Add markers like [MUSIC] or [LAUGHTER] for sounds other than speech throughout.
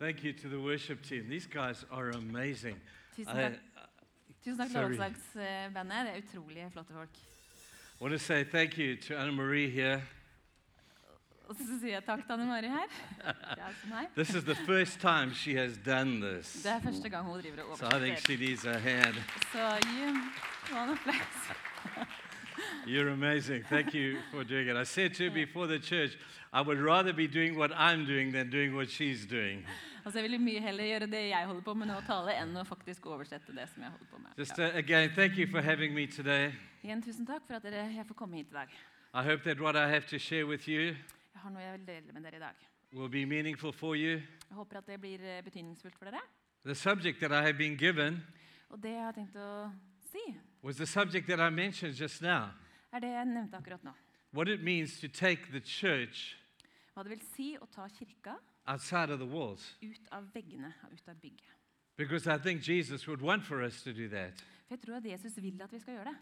Thank you to the worship team. These guys are amazing. Tusen I, takk, Tusen takk til sorry. Det er utrolig flotte folk. I want to say thank you to Anna Marie here. Og så sier jeg takk til Anne Mari her. [LAUGHS] Det som her. This is the first time she has done this. Det er første gang hun driver og So I think she needs a hand. Så gi henne applaus. [LAUGHS] You're amazing. Thank you for doing it. I said to her [LAUGHS] before the church, I would rather be doing what I'm doing than doing what she's doing. Altså, jeg vil mye heller gjøre det jeg holder på med nå, å tale, enn å faktisk oversette det som jeg holder på med. Just uh, again, thank you for having me today. Igjen tusen takk for at dere, jeg får komme hit i dag. I hope that what I have to share with you Jeg har noe jeg vil dele med dere i dag. will be meaningful for you. Jeg håper at det blir eh, betydningsfullt for dere. The subject that I have been given Og det jeg har tenkt å si, was the subject that I mentioned just now. er det jeg nevnte akkurat nå. What it means to take the church Hva det vil si å ta kirka outside of the walls. ut av veggene ut av bygget. Because I think Jesus would want for us to do that. For jeg tror at Jesus vil at vi skal gjøre det.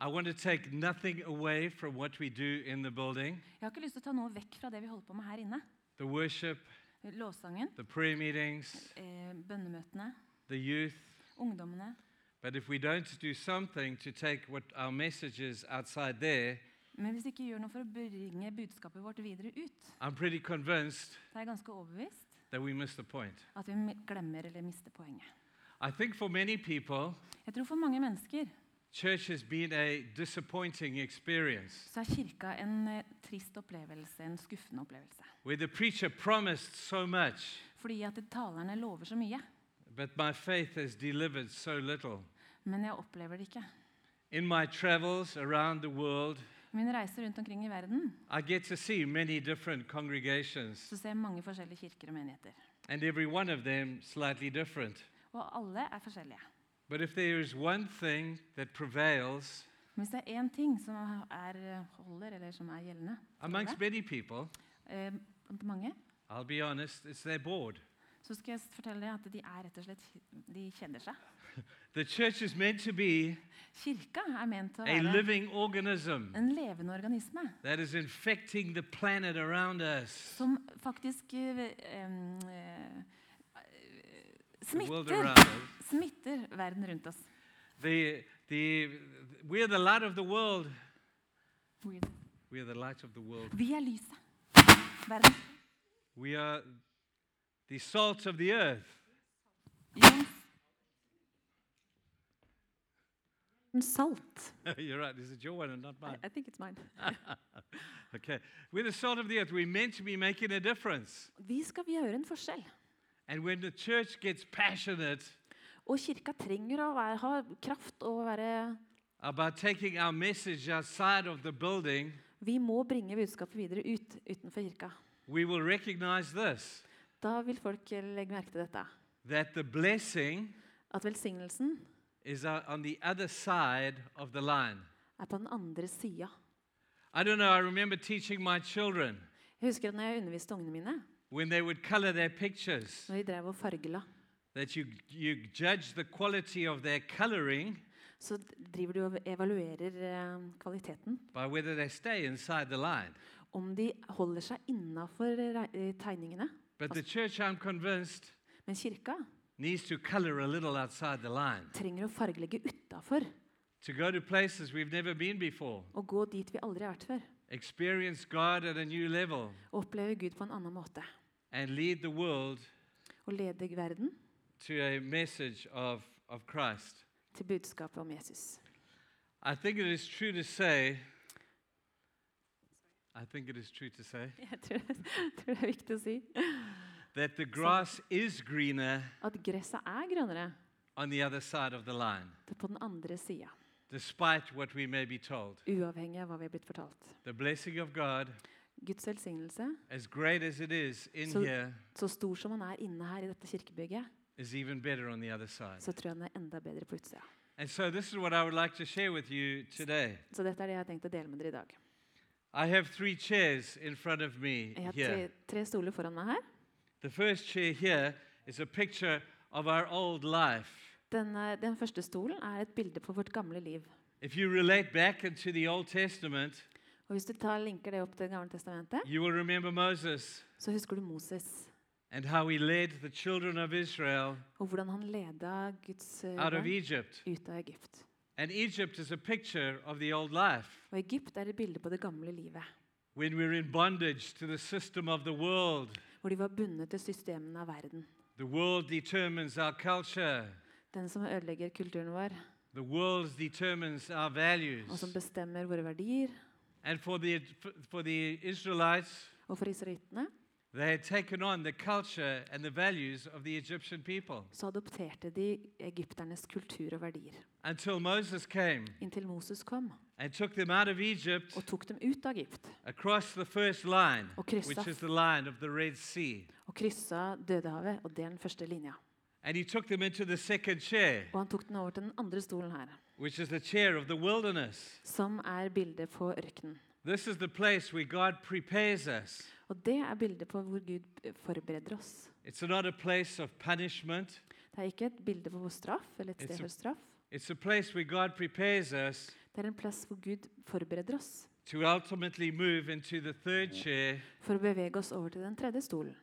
I want to take nothing away from what we do in the building Jeg har ikke lyst til å ta noe vekk fra det vi holder på med her inne. the worship, Lovsangen, the prayer meetings, eh, bønnemøtene, the youth. ungdommene. But if we don't do something to take what our message is outside there, Men hvis vi ikke gjør noe for å bringe budskapet vårt videre ut, I'm pretty convinced så er jeg ganske overbevist that we miss the point. at vi mi- glemmer eller mister poenget. I think for many people, Jeg tror for mange mennesker church has been a disappointing experience så er kirka en eh, trist opplevelse, en skuffende opplevelse. where the preacher promised so much, Fordi at talerne lover så mye, but my faith has delivered so little. men jeg opplever det ikke. In my travels around the world, I reise rundt omkring i verden I get to see many different congregations, så ser jeg mange forskjellige kirker og menigheter. and every one of them slightly different. Og alle er forskjellige. But if there is one thing that prevails Men hvis det er én ting som er, holder, eller som er gjeldende for amongst alle, many people, eh, blant mange, I'll be honest, it's they're bored. så skal jeg fortelle deg at de er rett og slett de kjeder seg. [LAUGHS] The church is meant to be Kirka er ment å være en levende organisme som faktisk um, smitter, smitter verden rundt oss. The, the, we're the light of the world. We're the light of the world. Vi er lyset. Verden. We are the salt of the earth. Jordens Salt. [LAUGHS] You're right. This is your one and not mine. I think it's mine. [LAUGHS] Okay. We're the salt of the earth. We're meant to be making a difference. Vi skal gjøre en forskjell. And when the church gets passionate Og kirka trenger å være, ha kraft og være about taking our message outside of the building, Vi må bringe budskapet videre ut utenfor kirka. we will recognize this Da vil folk legge merke til dette. that the blessing At velsignelsen is on the other side of the line. er på den andre sida. I don't know, I remember teaching my children Jeg husker at når jeg underviste ungene mine, when they would color their pictures når de drev og fargela, that you, you judge the quality of their coloring så driver du og evaluerer eh, kvaliteten. by whether they stay inside the line. Om de holder seg innafor tegningene. But the church, I'm convinced, Men kirka trenger å fargelegge utafor og gå dit vi aldri har vært før. experience God at a new level, oppleve Gud på en annen måte. and lead the world Og lede verden to a message of, of Christ. til budskapet om Jesus. I think it is true to say, I think it is true to say, [LAUGHS] Jeg tror, tror det er viktig å si that the grass is greener at gresset er grønnere on the other side of the line, på den andre sida. despite what we may be told. Uavhengig av hva vi er blitt fortalt. The blessing of God, Guds velsignelse, as great as it is in så, here, så stor som han er inne her i dette kirkebygget, is even better on the other side. så tror jeg den er enda bedre på utsida. And so, this is what I would like to share with you today. Så dette er det jeg har tenkt å dele med dere i dag. I have three chairs in front of me Jeg har here. tre, tre stoler foran meg her. The first chair here is a picture of our old life. Den, eh, den første stolen er et bilde på vårt gamle liv. If you relate back into the Old Testament, Og Hvis du tar linker det opp til gamle testamentet, you will remember Moses. så husker du Moses. and how he led the children of Israel og hvordan han leda Guds eh, out of barn Egypt. ut av Egypt. And Egypt is a picture of the old life. Og Egypt er et bilde på det gamle livet, When we're in bondage to the system of the world, hvor de var bundet til systemene av verden. the world determines our culture, Den som ødelegger kulturen vår, the world determines our og som bestemmer våre verdier. And for the, for the Israelites, Og for israelittene. they had taken on the culture and the values of the Egyptian people. Så adopterte de egypternes kultur og verdier. until Moses came. Inntil Moses kom and took them out of Egypt og tok dem ut av Egypt across the first line, Og kryssa. which is the line of the Red Sea. og kryssa Dødehavet, og det er den første linja. And he took them into the second chair, Og han tok den over til den andre stolen her, which is the chair of the wilderness. som er bildet på ørkenen. This is the place where God prepares us. Og det er bildet på hvor Gud forbereder oss. It's not a place of punishment, Det er ikke et bilde på straff eller et sted for straff. it's a place where God prepares us Det er en plass hvor Gud forbereder oss chair, for å bevege oss over til den tredje stolen,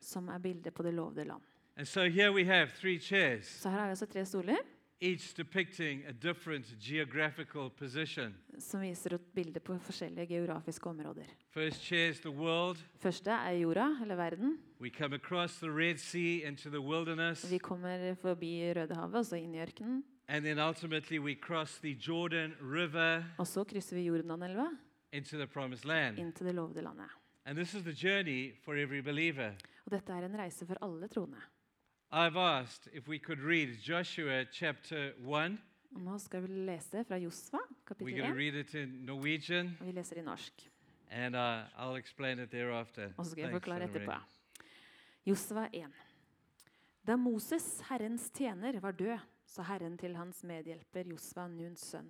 som er bildet på det lovede land. So here we have three chairs, Så her har vi altså tre stoler each depicting a different geographical position. som viser et bilde på forskjellige geografiske områder. First chair is the world. Første er jorda, eller verden. We come across the Red Sea into the wilderness, Vi kommer forbi Rødehavet og så inn i ørkenen. And then ultimately we cross the Jordan River Og så krysser vi Jordanelva into the promised land. inn til det lovede landet. And this is the journey for every believer. Og dette er en reise for alle troende. I've asked if we could read Joshua chapter 1. Og nå skal vi lese fra Josva, We're kapittel going to 1. read it in Norwegian, Og vi leser i norsk. and uh, I'll explain it thereafter. Og så skal jeg Thanks, forklare Anne-Marie. etterpå. Josva 1. Da Moses, Herrens tjener, var død, sa Herren til hans medhjelper Josva, Nuns sønn.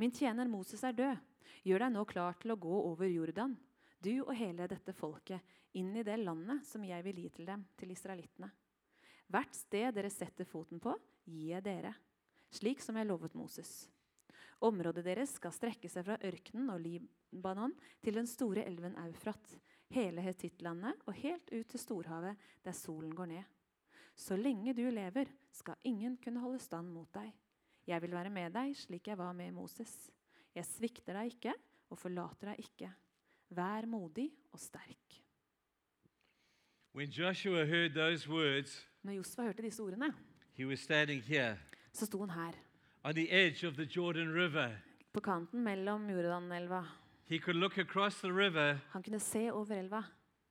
Min tjener Moses er død. Gjør deg nå klar til å gå over Jordan, du og hele dette folket, inn i det landet som jeg vil gi til dem, til israelittene. Hvert sted dere setter foten på, gir jeg dere, slik som jeg lovet Moses. Området deres skal strekke seg fra ørkenen og Libanon til den store elven Eufrat, hele Hetittlandet og helt ut til storhavet, der solen går ned. Så lenge du lever, skal ingen kunne holde stand mot deg. Jeg vil være med deg slik jeg var med Moses. Jeg svikter deg ikke og forlater deg ikke. Vær modig og sterk. When Joshua heard those words, Når Josfa hørte disse ordene, he was standing here så sto han her, on the edge of the Jordan River. på kanten mellom Jordanelva. He could look across the river Han kunne se over elva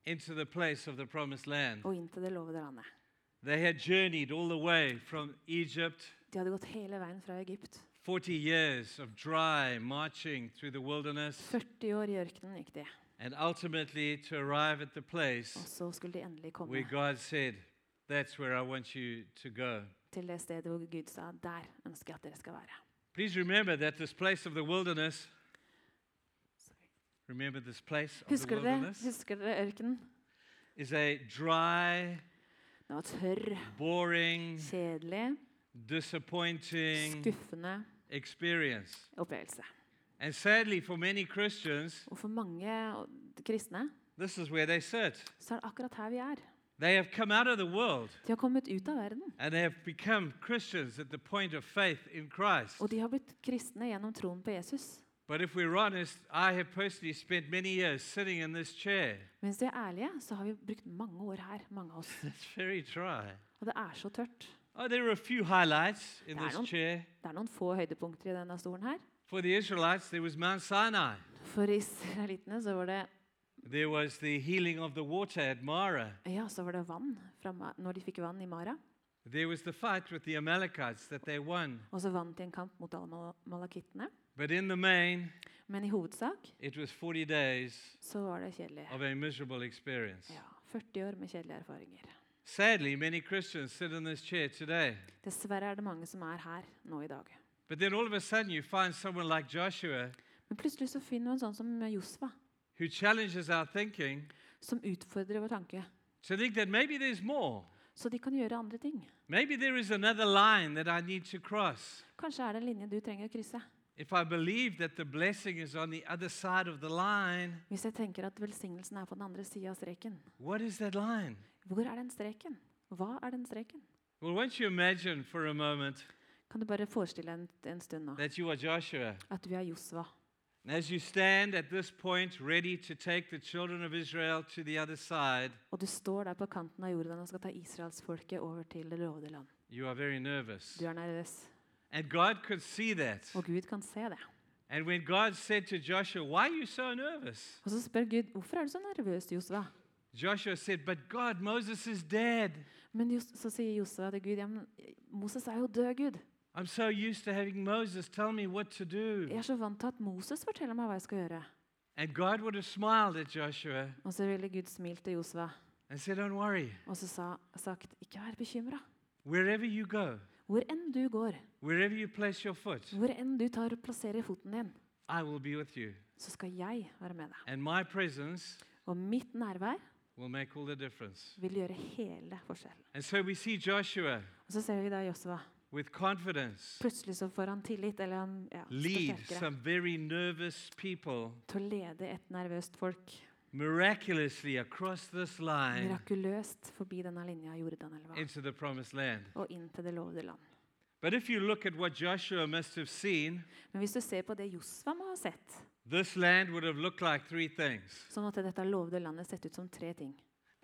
into the place of the promised land. og inn til det lovede landet. They had journeyed all the way from Egypt, De hadde gått hele veien fra Egypt. 40 years of dry marching through the wilderness, 40 år i ørkenen gikk de, and ultimately to arrive at the og place så skulle de endelig komme where God said, That's where I want you to go. til det stedet hvor Gud sa der ønsker jeg at dere skal være. Please remember that this place of the wilderness, remember this place of the Husker dere, wilderness, husker dere ørkenen? is a dry, Den var tørr, boring, kjedelig, disappointing skuffende experience. opplevelse. And sadly, for many Christians, Og for mange kristne this is where they sit. så er det akkurat her vi er. They have come out of the world De har kommet ut av verden, and they have become Christians at the point of faith in Christ. og de har blitt kristne gjennom troen på Jesus. But if we're honest, I have personally spent many years sitting in this chair. Mens de er ærlige, så har vi brukt mange år her, mange av oss. [LAUGHS] It's very dry. Og det er så tørt. Oh, there are a few highlights in this chair. Det er noen få høydepunkter i denne stolen her. For the Israelites, there was Mount Sinai. For israelittene så var det There was the healing of the water at Mara. ja, så var det vann fra, når de fikk vann i Mara. There was the fight with the Amalekites that they won. Og så vant de en kamp mot alle mal- malakittene. But in the main, Men i hovedsak it was 40 days så var det kjedelig. of a miserable experience. Ja, 40 år med kjedelige erfaringer. Sadly, many Christians sit in this chair today. Dessverre er det mange som er her nå i dag. But then all of a sudden, you find someone like Joshua Men plutselig så finner du en sånn som Josva, who challenges our thinking som utfordrer vår tanke. to think that maybe there's more. Så de kan gjøre andre ting. Maybe there is another line that I need to cross. Kanskje er det en linje du trenger å krysse. If I believe that the blessing is on the other side of the line, Hvis jeg tenker at velsignelsen er på den andre sida av streken, what is that line? hvor er den streken? Hva er den streken? Well, won't you imagine for a moment Kan du bare forestille en, en stund nå that you are Joshua? at du er Josva, as you stand at this point, ready to take the children of Israel to the other side, og du står der på kanten av Jordan og skal ta israelsfolket over til det lovede land. you are very nervous. Du er nervøs, And God could see that. og Gud kan se det. And when God said to Joshua, Why are you so nervous? Og så spør Gud hvorfor er du så nervøs, Josva? Joshua said, But God, Moses is dead. Men Jos så sier Josva til Gud ja, men Moses er jo død, Gud. I'm so used to having Moses tell me what to do. Jeg er så vant til at Moses forteller meg hva jeg skal gjøre. And God would have smiled at Joshua Og så ville Gud smilt til Josva and said, Don't worry. og så sa, sagt ikke vær bekymra. Wherever you go, Hvor enn du går, foot, hvor enn du tar og plasserer foten din, så skal jeg være med deg. Og mitt nærvær vil gjøre hele forskjellen. And so we see Joshua Og så ser vi da Joshua. with confidence Plutselig så får han tillit, eller han ja, lead some very nervous people til å lede et nervøst folk miraculously across this line mirakuløst forbi denne linja Jordanelva into the promised land. og inn til det lovede land. But if you look at what Joshua must have seen, Men hvis du ser på det Josva må ha sett, this land would have looked like three things. så måtte dette lovede landet sett ut som tre ting.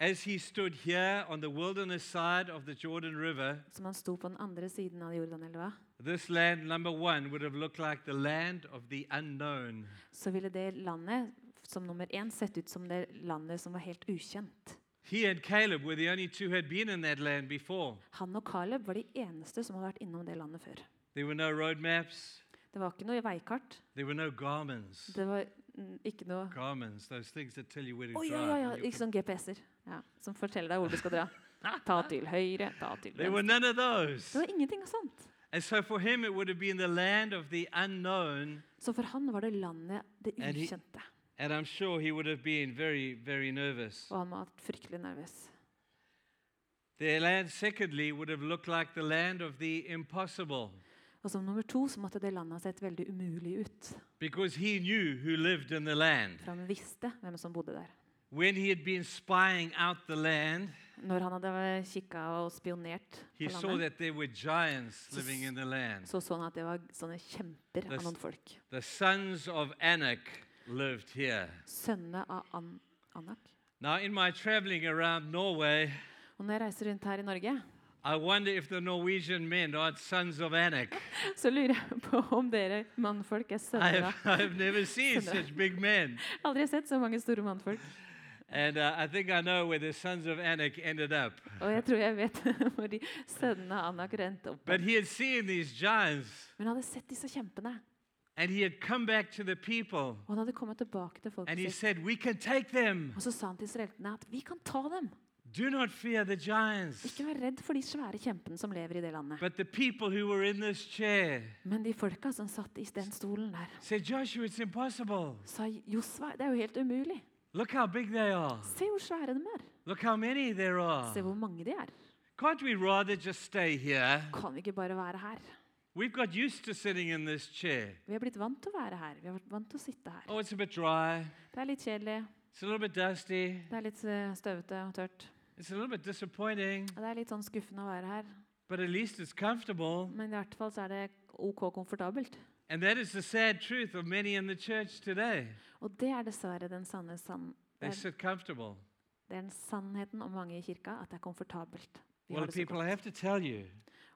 As he stood here on the wilderness side of the Jordan River, Som han sto på den andre siden av Jordanelva, this land, number one, would have looked like the land of the unknown. så ville det landet som nummer én sett ut som det landet som var helt ukjent. Han og Caleb var de eneste som hadde vært innom det landet før. No Det var ikke noe veikart. no Det var mm, ikke noe Garmins, those things that tell you where to Å ja, ja, ja, ikke sånn GPS-er. Ja, som forteller deg hvor du skal dra. [LAUGHS] Ta til høyre, ta til venstre. Det var ingenting sånt. And so for him, it would have been the land of the unknown. Så for han var det landet det ukjente. And I'm sure he would have been very, very nervous. Og han var fryktelig nervøs. The land, secondly, would have looked like the land of the impossible Og som nummer to så måtte det landet ha sett veldig umulig ut. because he knew who lived in the land. For han visste hvem som bodde der. When he had been spying out the land, Når han hadde kikka og spionert he på saw landet, that there were giants living in the land. så så han at det var sånne kjemper av noen folk. The sons of Anak lived here. Sønnene av An Anak. Now, in my traveling around Norway, Og når jeg reiser rundt her i Norge, I wonder if the Norwegian men are sons of Anak. [LAUGHS] så lurer jeg på om dere mannfolk er I sønner have, av I have never seen such big men. Aldri sett så mange store mannfolk. And uh, I think I know where the sons of Anak ended up. Og jeg tror jeg vet [LAUGHS] hvor de sønnene av Anak rente opp. But he had seen these giants, Men han hadde sett disse kjempene, and he had come back to the people, og han hadde kommet tilbake til and he sitt. said, We can take them. Og så sa han til israeltene at vi kan ta dem. Do not fear the giants. Ikke vær redd for de svære kjempene som lever i det landet. But the people who were in this chair Men de folka som satt i den stolen der, said, Joshua, it's impossible. sa Josva, det er jo helt umulig. Look how big they are. Se hvor svære de er. Look how many there are. Se hvor mange de er. Can't we rather just stay here? Kan vi ikke bare være her? We've got used to sitting in this chair. Vi har blitt vant til å være her. Vi har vært vant til å sitte her. Oh, it's a bit dry. Det er litt kjedelig. It's a little bit dusty. Det er litt eh, støvete og tørt. It's a little bit disappointing, det er litt sånn skuffende å være her. but at least it's comfortable. Men i hvert fall så er det OK komfortabelt. And that is the sad truth of many in the church today. Og det er dessverre den sanne sann... They sit comfortable. det er den sannheten om mange i kirka, at det er komfortabelt. Har Well, people, I have to tell you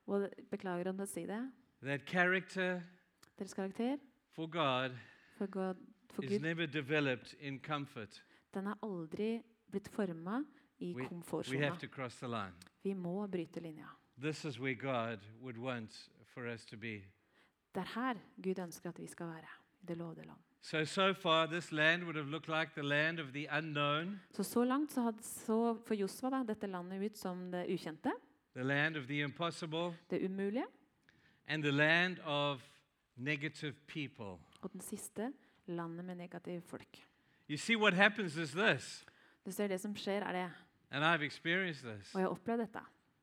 Og beklager om å si det. That character Deres karakter for God for, God, for is Gud, never developed in comfort. den er aldri blitt forma i We- We komfortsona. have to cross the line. Vi må bryte linja. This is where God would want for us to be. Det er her Gud ønsker at vi skal være. I det lovede land. So, so far, this land would have looked like the land of the unknown, Så så langt så hadde så for Josva da, dette landet ut som det ukjente, the land of the impossible, det umulige, and the land of negative people. og den siste landet med negative folk. You see, what happens is this, Du ser det som skjer, er det, and I've experienced this, og jeg har opplevd dette.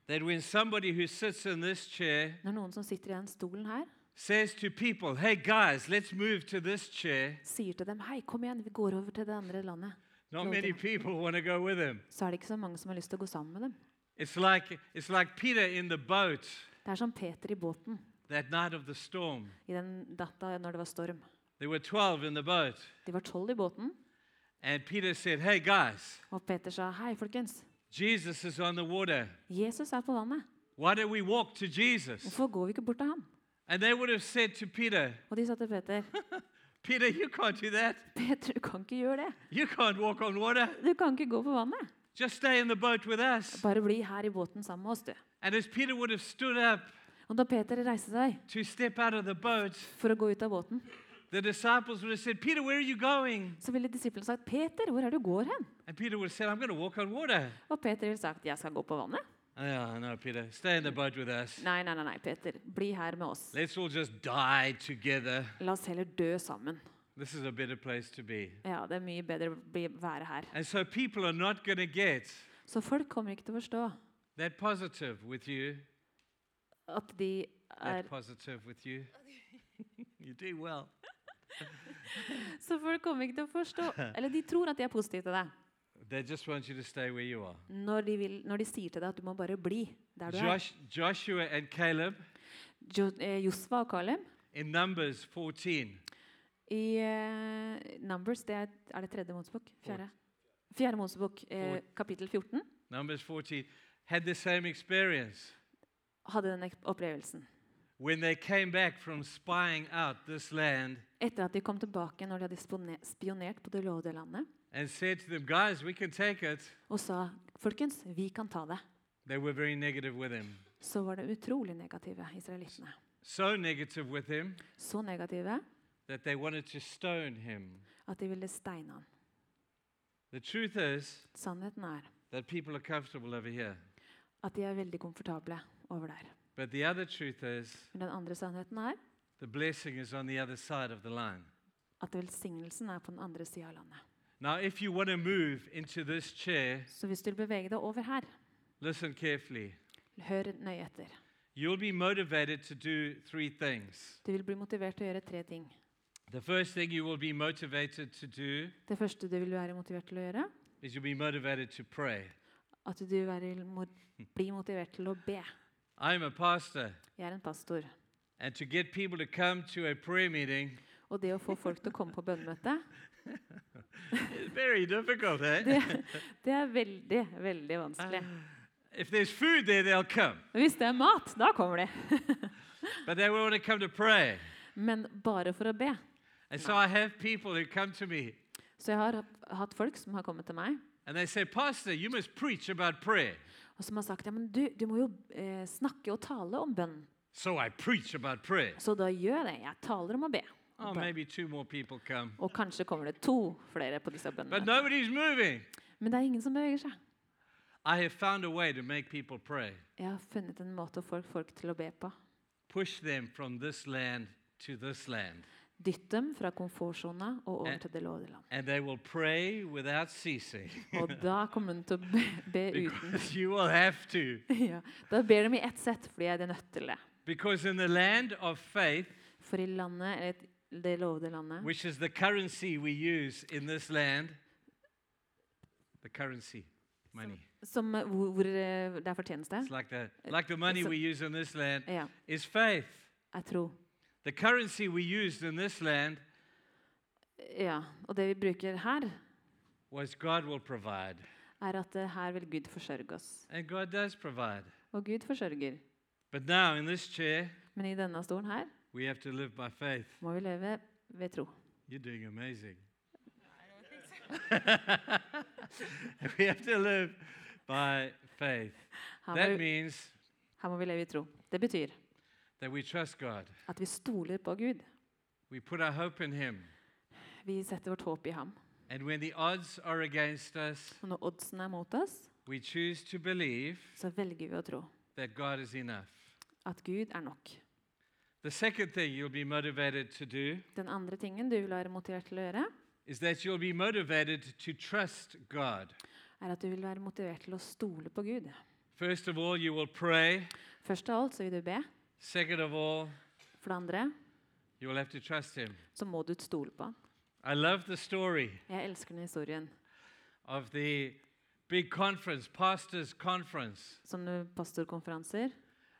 that when somebody who sits in this chair Når noen som sitter i den stolen her, says to people, Hey guys, let's move to this chair, sier til dem hei, kom igjen, vi går over til det andre landet, not many people want to go with him. så er det ikke så mange som har lyst til å gå sammen med dem. It's like, it's like Peter in the boat Det er som Peter i båten that night of the storm. i den natta når det var storm. There were 12 in the boat. De var tolv i båten, And Peter said, Hey guys, og Peter sa hei, folkens, Jesus is on the water. Jesus er på vannet. Why don't we walk to Jesus? Hvorfor går vi ikke bort til han? And they would have said to Peter, Og de sa til Peter, [LAUGHS] Peter, you can't do that. Peter, du kan ikke gjøre det. You can't walk on water. Du kan ikke gå på vannet. Just stay in the boat with us. Bare bli her i båten sammen med oss, du. And as Peter would have stood up Og da Peter reiste seg for å gå ut av båten, the disciples would have said, Peter, where are you going? så ville disiplene sagt, 'Peter, hvor er du går hen?' And Peter would have said, I'm going to walk on water. Og Peter ville sagt, 'Jeg skal gå på vannet'. Yeah, no, Peter, stay in the boat with us. Nei, nei, nei, Peter, bli her med oss. Let's all just die together. La oss heller dø sammen. This is a better place to be. Ja, det er mye bedre å være her. And so people are not going to get Så folk kommer ikke til å forstå that positive with you. At de er you. [LAUGHS] you well. [LAUGHS] Så folk kommer ikke til å forstå [LAUGHS] Eller de tror at de er positive til deg. They just want you to stay where you are. Når de, vil, når de sier til deg at du må bare bli der du er. Josh, Joshua and Caleb Jo, eh, Joshua og Caleb in Numbers 14. i eh, Numbers, det er, er det tredje Mosebok? Fjerde? Fjerde Mosebok, eh, kapittel 14, Numbers 14 had the same experience. Hadde den opplevelsen. Land Etter at de kom tilbake når de hadde spionert på det lovede landet, them, og sa folkens, vi kan ta det, så var det utrolig negative israelittene. So negative with him Så negative at de ville steine ham. The truth is Sannheten er at de er veldig komfortable over der. But the other truth is Men den andre sannheten er the blessing is on the other side of the line. at velsignelsen er på den andre sida av landet. Now, if you want to move into this chair, Så hvis du vil bevege deg over her, listen carefully. hør nøye etter. You'll be motivated to do three things. Du vil bli motivert til å gjøre tre ting. The first thing you will be motivated to do Det første du vil være motivert til å gjøre, is you'll be motivated to pray. at du vil være, bli motivert til å be. I'm a pastor, Jeg er en pastor. and to get people to come to a prayer meeting Og det å få folk til å komme på bønnemøte, [LAUGHS] very difficult, eh? det, det er veldig, veldig vanskelig. If there's food there, they'll come. Hvis det er mat, da kommer de. [LAUGHS] But they want to come to pray. Men bare for å be. And so I have people who come to me Så jeg har hatt folk som har kommet til meg, and they say, Pastor, you must preach about prayer. Og som har sagt ja, men du, du må jo eh, snakke og tale om bønn. So I preach about prayer. Så da gjør jeg det. Jeg taler om å be. Oh, Og maybe two more people come. Og kanskje kommer det to flere på disse But bønnene. nobody's moving. Men det er ingen som beveger seg. I have found a way to make people pray. Jeg har funnet en måte å få folk til å be på. Push them from this land to this land. Dytt dem fra komfortsona og over til det lovede land. And they will pray without ceasing. Og da kommer de til å be, be [LAUGHS] uten. you will have to. [LAUGHS] Ja, da ber de i ett sett fordi jeg er nødt til det. Because in the land of faith, For i landet, eller det lovede landet, which is the currency we use in this land, the currency, money. som, eh, hvor, eh, det er fortjeneste, It's like the, like the money so- we use in this land ja, is faith. er tro. The currency we used in this land Ja, og det vi bruker her, was God will provide. er at eh, her vil Gud forsørge oss. And God does provide. Og Gud forsørger. But now in this chair, Men i denne stolen her we have to live by faith. må vi leve ved tro. You're doing amazing. [LAUGHS] we have to live by faith. Her må, That vi, means her må vi leve i tro. Det betyr that we trust God. At vi stoler på Gud. We put our hope in Him. Vi setter vårt håp i ham. And when the odds are against us, Og når oddsene er mot oss, we choose to believe så velger vi å tro that God is enough. at Gud er nok. The second thing you'll be motivated to do Den andre tingen du vil være motivert til å gjøre, is that you'll be motivated to trust God. er at du vil være motivert til å stole på Gud. First of all, you will pray. Først av alt så vil du be. Second of all, For det andre you will have to trust Him. så må du stole på ham. I love the story Jeg elsker den historien. of the big conference, pastors' conference. Sånne pastorkonferanser.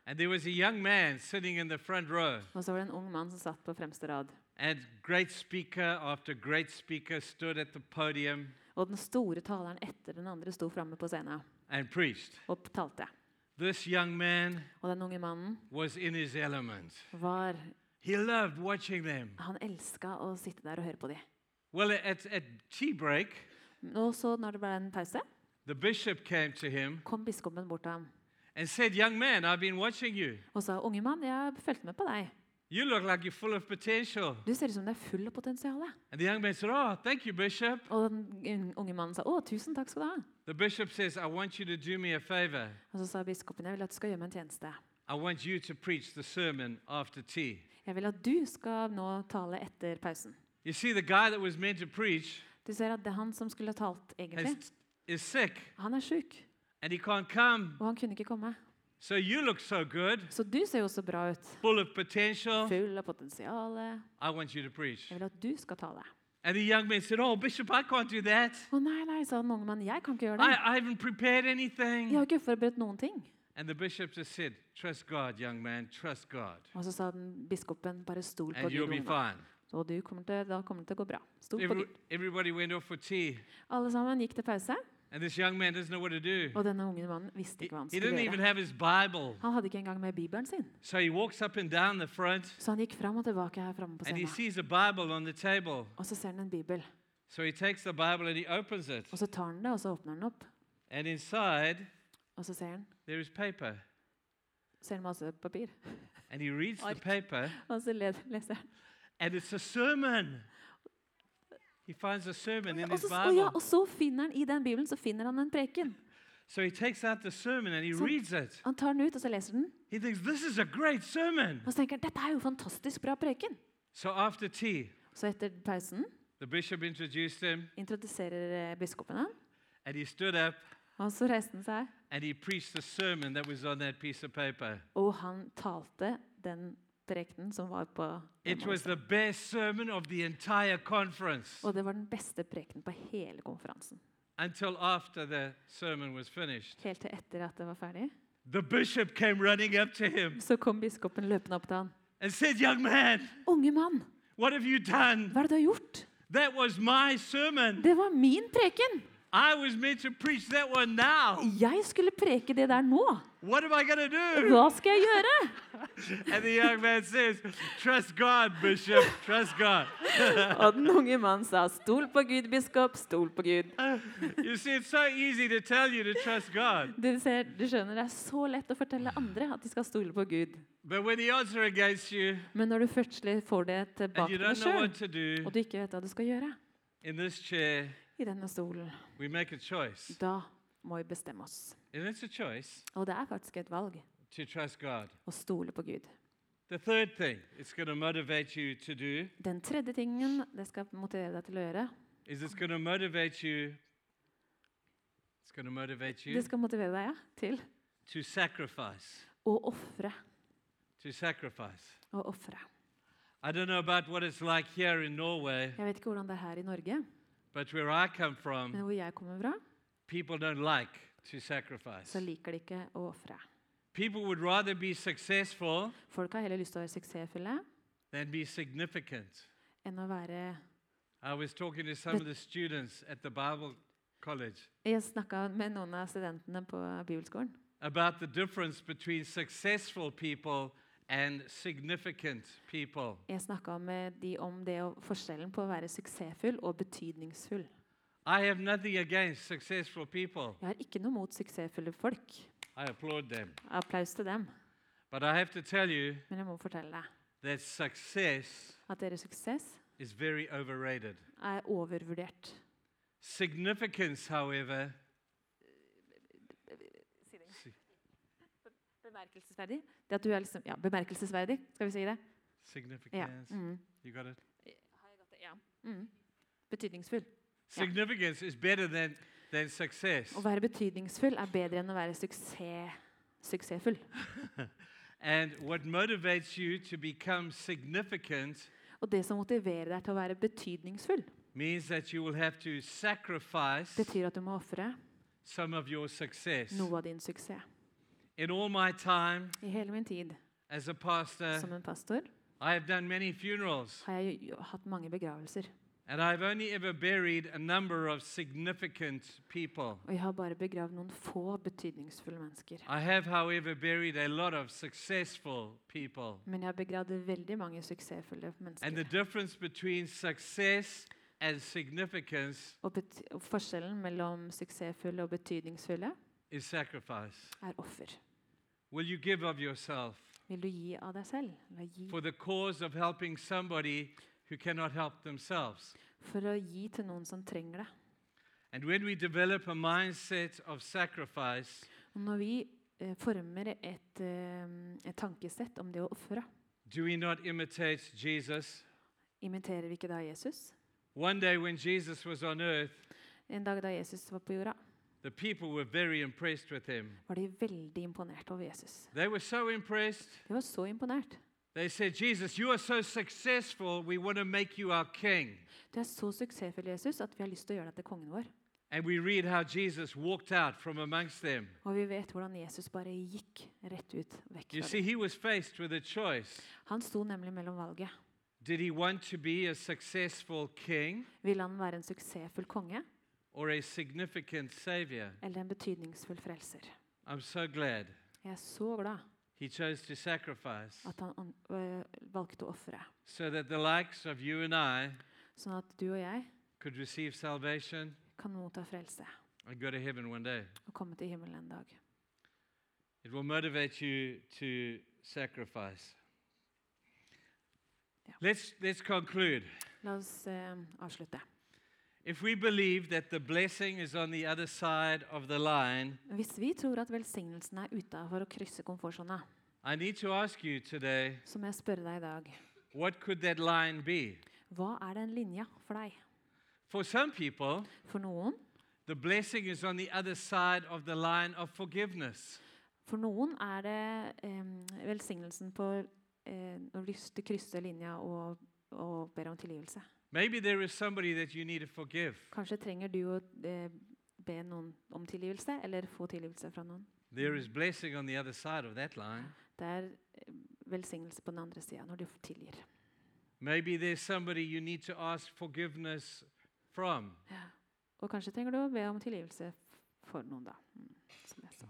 And there was a young man sitting in the front row. Og så var det en ung mann som satt på fremste rad. And great speaker after great speaker stood at the podium Og den store taleren etter den andre sto framme på scenen and preached. og talte. This young man Og den unge mannen was in his element. var He loved watching them. Han elska å sitte der og høre på dem. Well, at, at tea break, Og så, når det ble en pause, the bishop came to him kom biskopen bort til ham and said, Young man, I've been watching you. og sa unge mann, jeg har fulgt med på deg. You look like you're full of potential. Du ser ut som du er full av potensial. And the young man said, Oh, thank you, Bishop. Og den unge mannen sa å, tusen takk skal du ha. The bishop says, I want you to do me a favor. Og så sa biskopen jeg vil at du skal gjøre meg en tjeneste. I want you to preach the sermon after tea. Jeg vil at du skal nå tale etter pausen. You see, the guy that was meant to preach Du ser at det er han som skulle talt egentlig. is, is sick Han er sjuk, and he can't come. og han kunne ikke komme. So you look so good, Så du ser jo så bra ut. full of potential. Full av potensial. I want you to preach. Jeg vil at du skal tale. And the young man said, Oh, Bishop, I can't do that. Å nei, nei, sa den unge mannen. Jeg kan ikke gjøre det. I haven't prepared Jeg har ikke forberedt noen ting. And the bishop just said, Trust God, young man, trust God. Og så sa den biskopen bare stol på And you'll be fine. Og du kommer til, da kommer det til å gå bra. Stol på Gud. everybody went off for tea. Alle sammen gikk til pause, And this young man doesn't know what to do. og denne unge mannen visste He, ikke hva han he skulle didn't even gjøre. have his Bible. Han hadde ikke engang med bibelen sin. So he walks up and down the front Så han gikk fram og tilbake her framme på and he scenen. sees a Bible on the table. Og så ser han en bibel. So he takes the Bible and he opens it. Og så tar han det, og så åpner han opp. And inside, Og så ser han, there is paper. ser han masse papir. And he reads [LAUGHS] the Ark. paper Og så le- leser han. and it's a sermon. He finds a sermon in Og his så, ja, og så finner han i den bibelen så finner han en preken. So he takes out the sermon and he So- reads it. Han tar den ut, og så leser den. He thinks, This is a great sermon. Og så tenker han dette er jo fantastisk bra preken. So after tea, Så etter pausen the bishop introduced him introduserer eh, biskopen han. and he stood up Og så reiste han seg, and he preached the sermon that was on that piece of paper. og han talte den prekenen som var på It was the best sermon of the entire conference Og det var den beste prekenen på hele konferansen. until after the sermon was finished. Helt til etter at det var ferdig. The bishop came running up to him Så kom biskopen løpende opp til han. and said, Young man, Unge mann, what have you done? hva er det du har gjort? That was my sermon. Det var min preken! I was meant to preach that one now. Jeg skulle preke det der nå. What am I going do? Hva skal jeg gjøre? [LAUGHS] And the young man says, Trust God, Bishop, trust God. [LAUGHS] Og den unge mannen sa, stol på Gud, biskop, stol på Gud. [LAUGHS] You see, it's so easy to tell you to trust God. Du, ser, du skjønner, Det er så lett å fortelle andre at de skal stole på Gud. But when the odds are against you Men når du først får det tilbake deg sjøl, og du ikke vet hva du skal gjøre in this chair, i denne stolen, da må vi bestemme oss. Og det er faktisk et valg to trust God. å stole på Gud. The third thing it's going to motivate you to do Den tredje tingen det skal motivere deg til å gjøre, is it's going to motivate you. It's going to motivate you det skal motivere deg ja, til to sacrifice. å ofre. To sacrifice. Å ofre. I don't know about what it's like here in Norway, Jeg vet ikke hvordan det er her i Norge, but where I come from, men hvor jeg kommer fra, people don't like to sacrifice. så liker de ikke å ofre. People would rather be successful Folk har heller lyst til å være suksessfulle than be significant. enn å være I was talking to some of the students at the Bible college Jeg snakka med noen av studentene på bibelskolen about the difference between successful people people. Jeg snakka med de om det og forskjellen på å være suksessfull og betydningsfull. I have nothing against successful people. Jeg har ikke noe mot suksessfulle folk. I applaud them. Applaus til dem. But I have to tell you Men jeg må fortelle deg that success at deres suksess is very overrated. er overvurdert. Significance, however, Bemerkelsesverdig? Det at du er liksom, ja, bemerkelsesverdig, skal vi si det? Ja. significance, Mm. you got it? Har jeg gått det? Ja. Mm. Betydningsfull. Significance is better than, than success. Å være betydningsfull er bedre enn å være suksess, suksessfull. [LAUGHS] And what motivates you to become significant Og det som motiverer deg til å være betydningsfull, means that you will have to sacrifice betyr at du må ofre some of your success. noe av din suksess. In all my time I hele min tid as a pastor, som en pastor I have done many funerals, har jeg hatt mange begravelser. and I've only ever buried a number of significant people. Og jeg har bare begravd noen få betydningsfulle mennesker. I have, however, buried a lot of successful people. Men jeg har begravd veldig mange suksessfulle And the mennesker. difference between success and significance Og, og forskjellen mellom suksessfulle og betydningsfulle is sacrifice. er offer. Will you give of yourself Vil du gi av deg selv? Gi for the cause of helping somebody who cannot help themselves? for å gi til noen som trenger det? And when we develop a mindset of sacrifice, Og når vi eh, former et, eh, et tankesett om det å ofre, do we not imitate Jesus? imiterer vi ikke da Jesus? One day when Jesus was on earth, En dag da Jesus var på jorda, the people were very impressed with him. var de veldig imponert over Jesus. They were so impressed. De var så imponert. They said, Jesus, you are so successful, we want to make you our king. Du er så suksessfull, Jesus, at vi har lyst til å gjøre deg til kongen vår. And we read how Jesus walked out from amongst them. Og vi vet hvordan Jesus bare gikk rett ut vekk You see, he was faced with a choice. Han sto nemlig mellom valget. Did he want to be a successful king Ville han være en suksessfull konge or a significant savior? eller en betydningsfull frelser? I'm so glad Jeg er så glad he chose to sacrifice at han an- øh, valgte å ofre, so that the likes of you and I sånn at du og jeg could receive salvation kan motta frelse and go to heaven one day. og komme til himmelen en dag. It will motivate you to sacrifice. Yeah. Let's, let's conclude. La oss eh, avslutte. If we believe that the blessing is on the other side of the line, Hvis vi tror at velsignelsen er utafor å krysse komfortsona, I need to ask you today så må jeg spørre deg i dag what could that line be? hva er den linja for deg? For some people, For noen, the blessing is on the other side of the line of forgiveness. for noen er det eh, velsignelsen på eh, når du du krysser linja og, og ber om tilgivelse. Maybe there is somebody that you need to forgive. Kanskje trenger du å eh, be noen om tilgivelse, eller få tilgivelse fra noen. There is blessing on the other side of that line. Det er eh, velsignelse på den andre sida når du tilgir. Maybe there's somebody you need to ask forgiveness from. Og kanskje trenger du å be om tilgivelse for noen, da. Mm.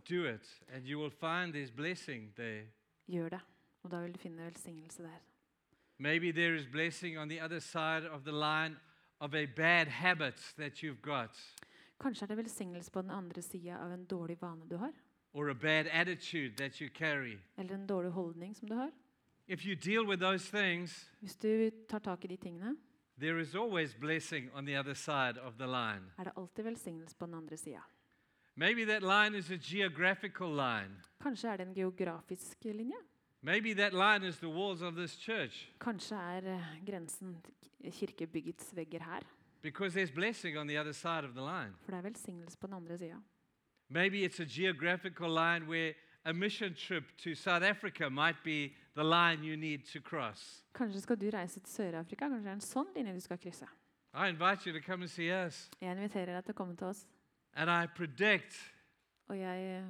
Do it, and you will find this blessing there. Gjør det, og da vil du finne velsignelse der. Maybe there is blessing on the other side of the line of a bad habit that you've got, Kanskje er det velsignelse på den andre sida av en dårlig vane du har, or a bad attitude that you carry. eller en dårlig holdning som du har. If you deal with those things, Hvis du tar tak i de tingene, there is always blessing on the other side of the line. er det alltid velsignelse på den andre sida. Maybe that line is a geographical line. Kanskje er det en geografisk linje. Maybe that line is the walls of this church Kanskje er eh, grensen kirkebyggets vegger her. because there's blessing on the other side of the line. For det er velsignelse på den andre sida. Maybe it's a geographical line where a mission trip to South Africa might be the line you need to cross. Kanskje skal du reise til Sør-Afrika. Kanskje det er en sånn linje du skal krysse. I invite you to come and see us. Jeg inviterer deg til å komme til oss, And I predict og jeg, eh,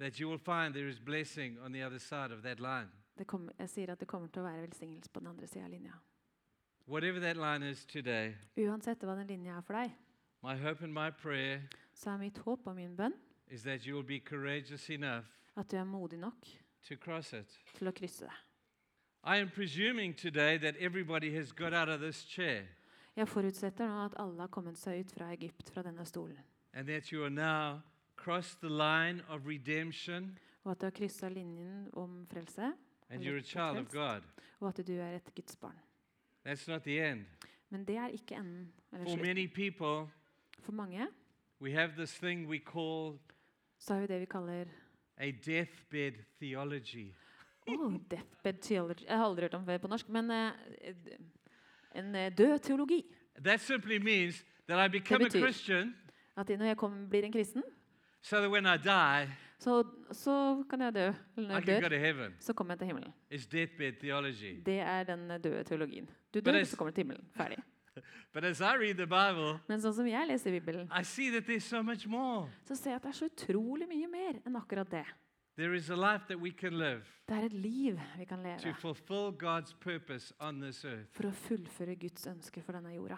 that you will find there is blessing on the other side of that line. det kommer- jeg sier at det kommer til å være velsignelse på den andre sida av linja. Whatever that line is today, Uansett hva den linja er for deg, my hope and my prayer så er mitt håp og min bønn is that you will be courageous enough at du er modig nok to cross it. til å krysse det. I am presuming today that everybody has got out of this chair Jeg forutsetter nå at alle har kommet seg ut fra Egypt, fra denne stolen, and that you are now crossed the line of redemption og at du har kryssa linjen om frelse, and you're a child of. God. og at du er et Guds barn. That's not the end. Men det er ikke enden. Eller For slutten. many people, For mange we have this thing we call så har vi det vi kaller a deathbed theology. oh, deathbed theology. Jeg har aldri hørt om det på norsk, men eh, d- en eh, død teologi. That simply means that I become a betyr- Christian At når jeg kom, blir en kristen, so that when I die, så, så kan jeg dø. Eller når I jeg can go dør, heaven. så kommer jeg til himmelen. It's deathbed theology. Det er den døde teologien. Du But dør, it's- så kommer du til himmelen. Ferdig. [LAUGHS] But as I read the Bible, Men sånn som jeg leser Bibelen, I see that there's so much more. så ser jeg at det er så utrolig mye mer enn akkurat det. There is a life that we can live Det er et liv vi kan to leve fulfill God's purpose on this earth for å fullføre Guds ønsker for denne jorda.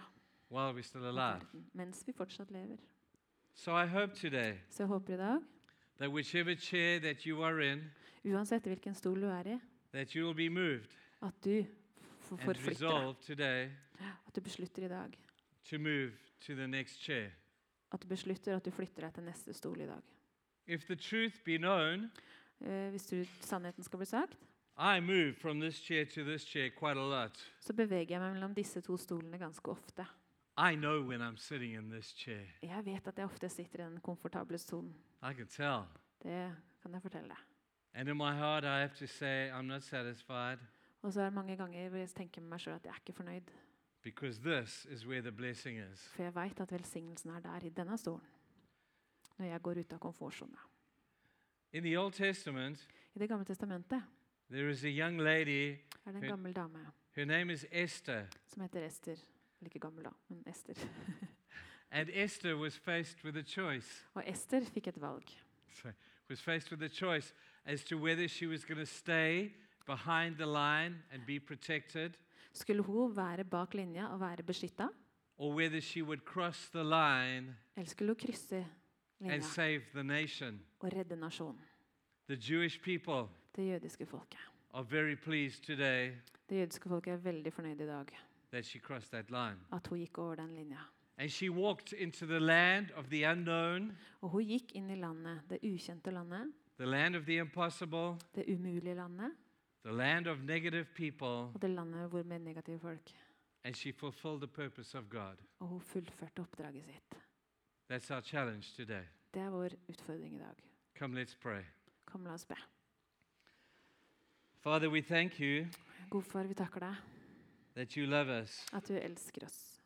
while we're still og alive. verden, Mens vi fortsatt lever. So I hope today Så jeg håper i dag, that whichever chair that you are in, uansett hvilken stol du er i, that you will be moved at du får and deg. resolve today At du beslutter i dag. to move to the next chair. At du beslutter at du flytter deg til neste stol i dag. If the truth be known, Eh, hvis du, sannheten skal bli sagt, I move from this chair to this chair quite a lot. så beveger jeg meg mellom disse to stolene ganske ofte. I know when I'm sitting in this chair. Jeg vet at jeg ofte sitter i den komfortable stolen. I can tell. Det kan jeg fortelle deg. And in my heart, I have to say, I'm not satisfied Og så er det mange ganger hvor jeg tenker med meg sjøl at jeg er ikke fornøyd. because this is where the blessing is. For jeg veit at velsignelsen er der, i denne stolen. Når jeg går ut av komfortsona. In the Old Testament, I Det gamle testamentet there is a young lady. er det en gammel dame Her name is Esther. som heter Ester. Ikke gammel, da, men Ester. [LAUGHS] And Esther was faced with a choice. Og Ester fikk et valg. So, was faced with a choice as to whether she was going to stay behind the line and be protected, Skulle hun være bak linja og være beskytta, or whether she would cross the line eller skulle hun krysse linja and save the nation. og redde nasjonen? The Jewish people Det jødiske folket. are very pleased today Det jødiske folket er veldig fornøyd i dag that she crossed that line. at hun gikk over den linja. And she walked into the land of the unknown, Og hun gikk inn i landet, det ukjente landet, the land of the impossible, det umulige landet, the land of negative people, og det landet hvor med negative folk. and she fulfilled the purpose of God. Og hun fullførte oppdraget sitt. That's our challenge today. Det er vår utfordring i dag. Come, let's pray. Kom, la oss be. Father, we thank you God far, vi takker deg that you love us. at du elsker oss.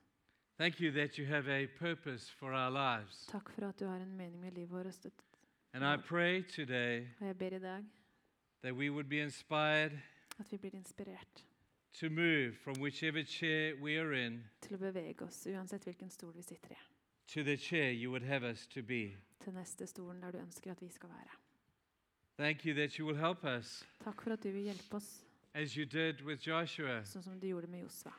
Thank you that you have a purpose for our lives. Takk for at du har en mening med livet vårt. And I pray today Og jeg ber i dag that we would be inspired at vi blir inspirert to move from whichever chair we are in til å bevege oss, uansett hvilken stol vi sitter i, to the chair you would have us to be. til neste stolen der du ønsker at vi skal være. Thank you that you will help us Takk for at du vil hjelpe oss, as you did with Joshua sånn som du gjorde med Josva.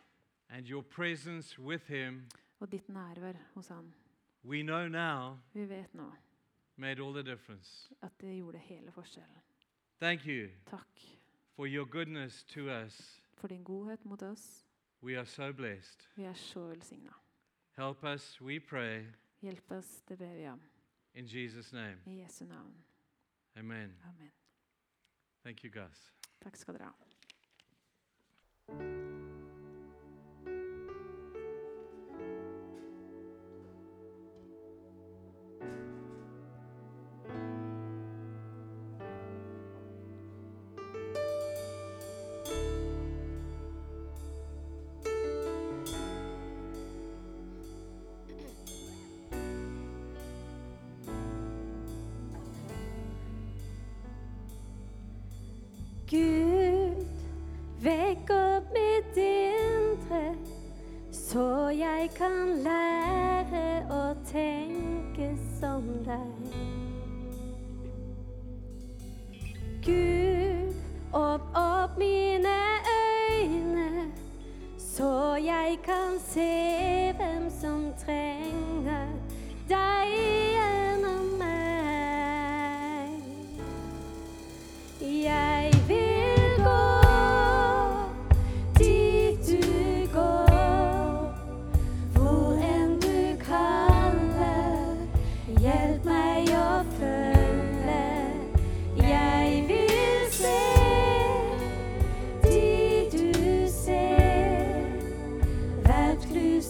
and your presence with him. Og ditt nærvær hos han. We know now Vi vet nå made all the difference. at det gjorde hele forskjellen. Thank you Takk for your goodness to us. for din godhet mot oss. We are so blessed. Vi er så velsigna. Help us, we pray, Hjelp oss, det ber vi om. in Jesus' name. I Jesu navn. Amen. Amen. Thank you, Gus. Takk skal dere ha. Gud, vekk jeg kan lære plus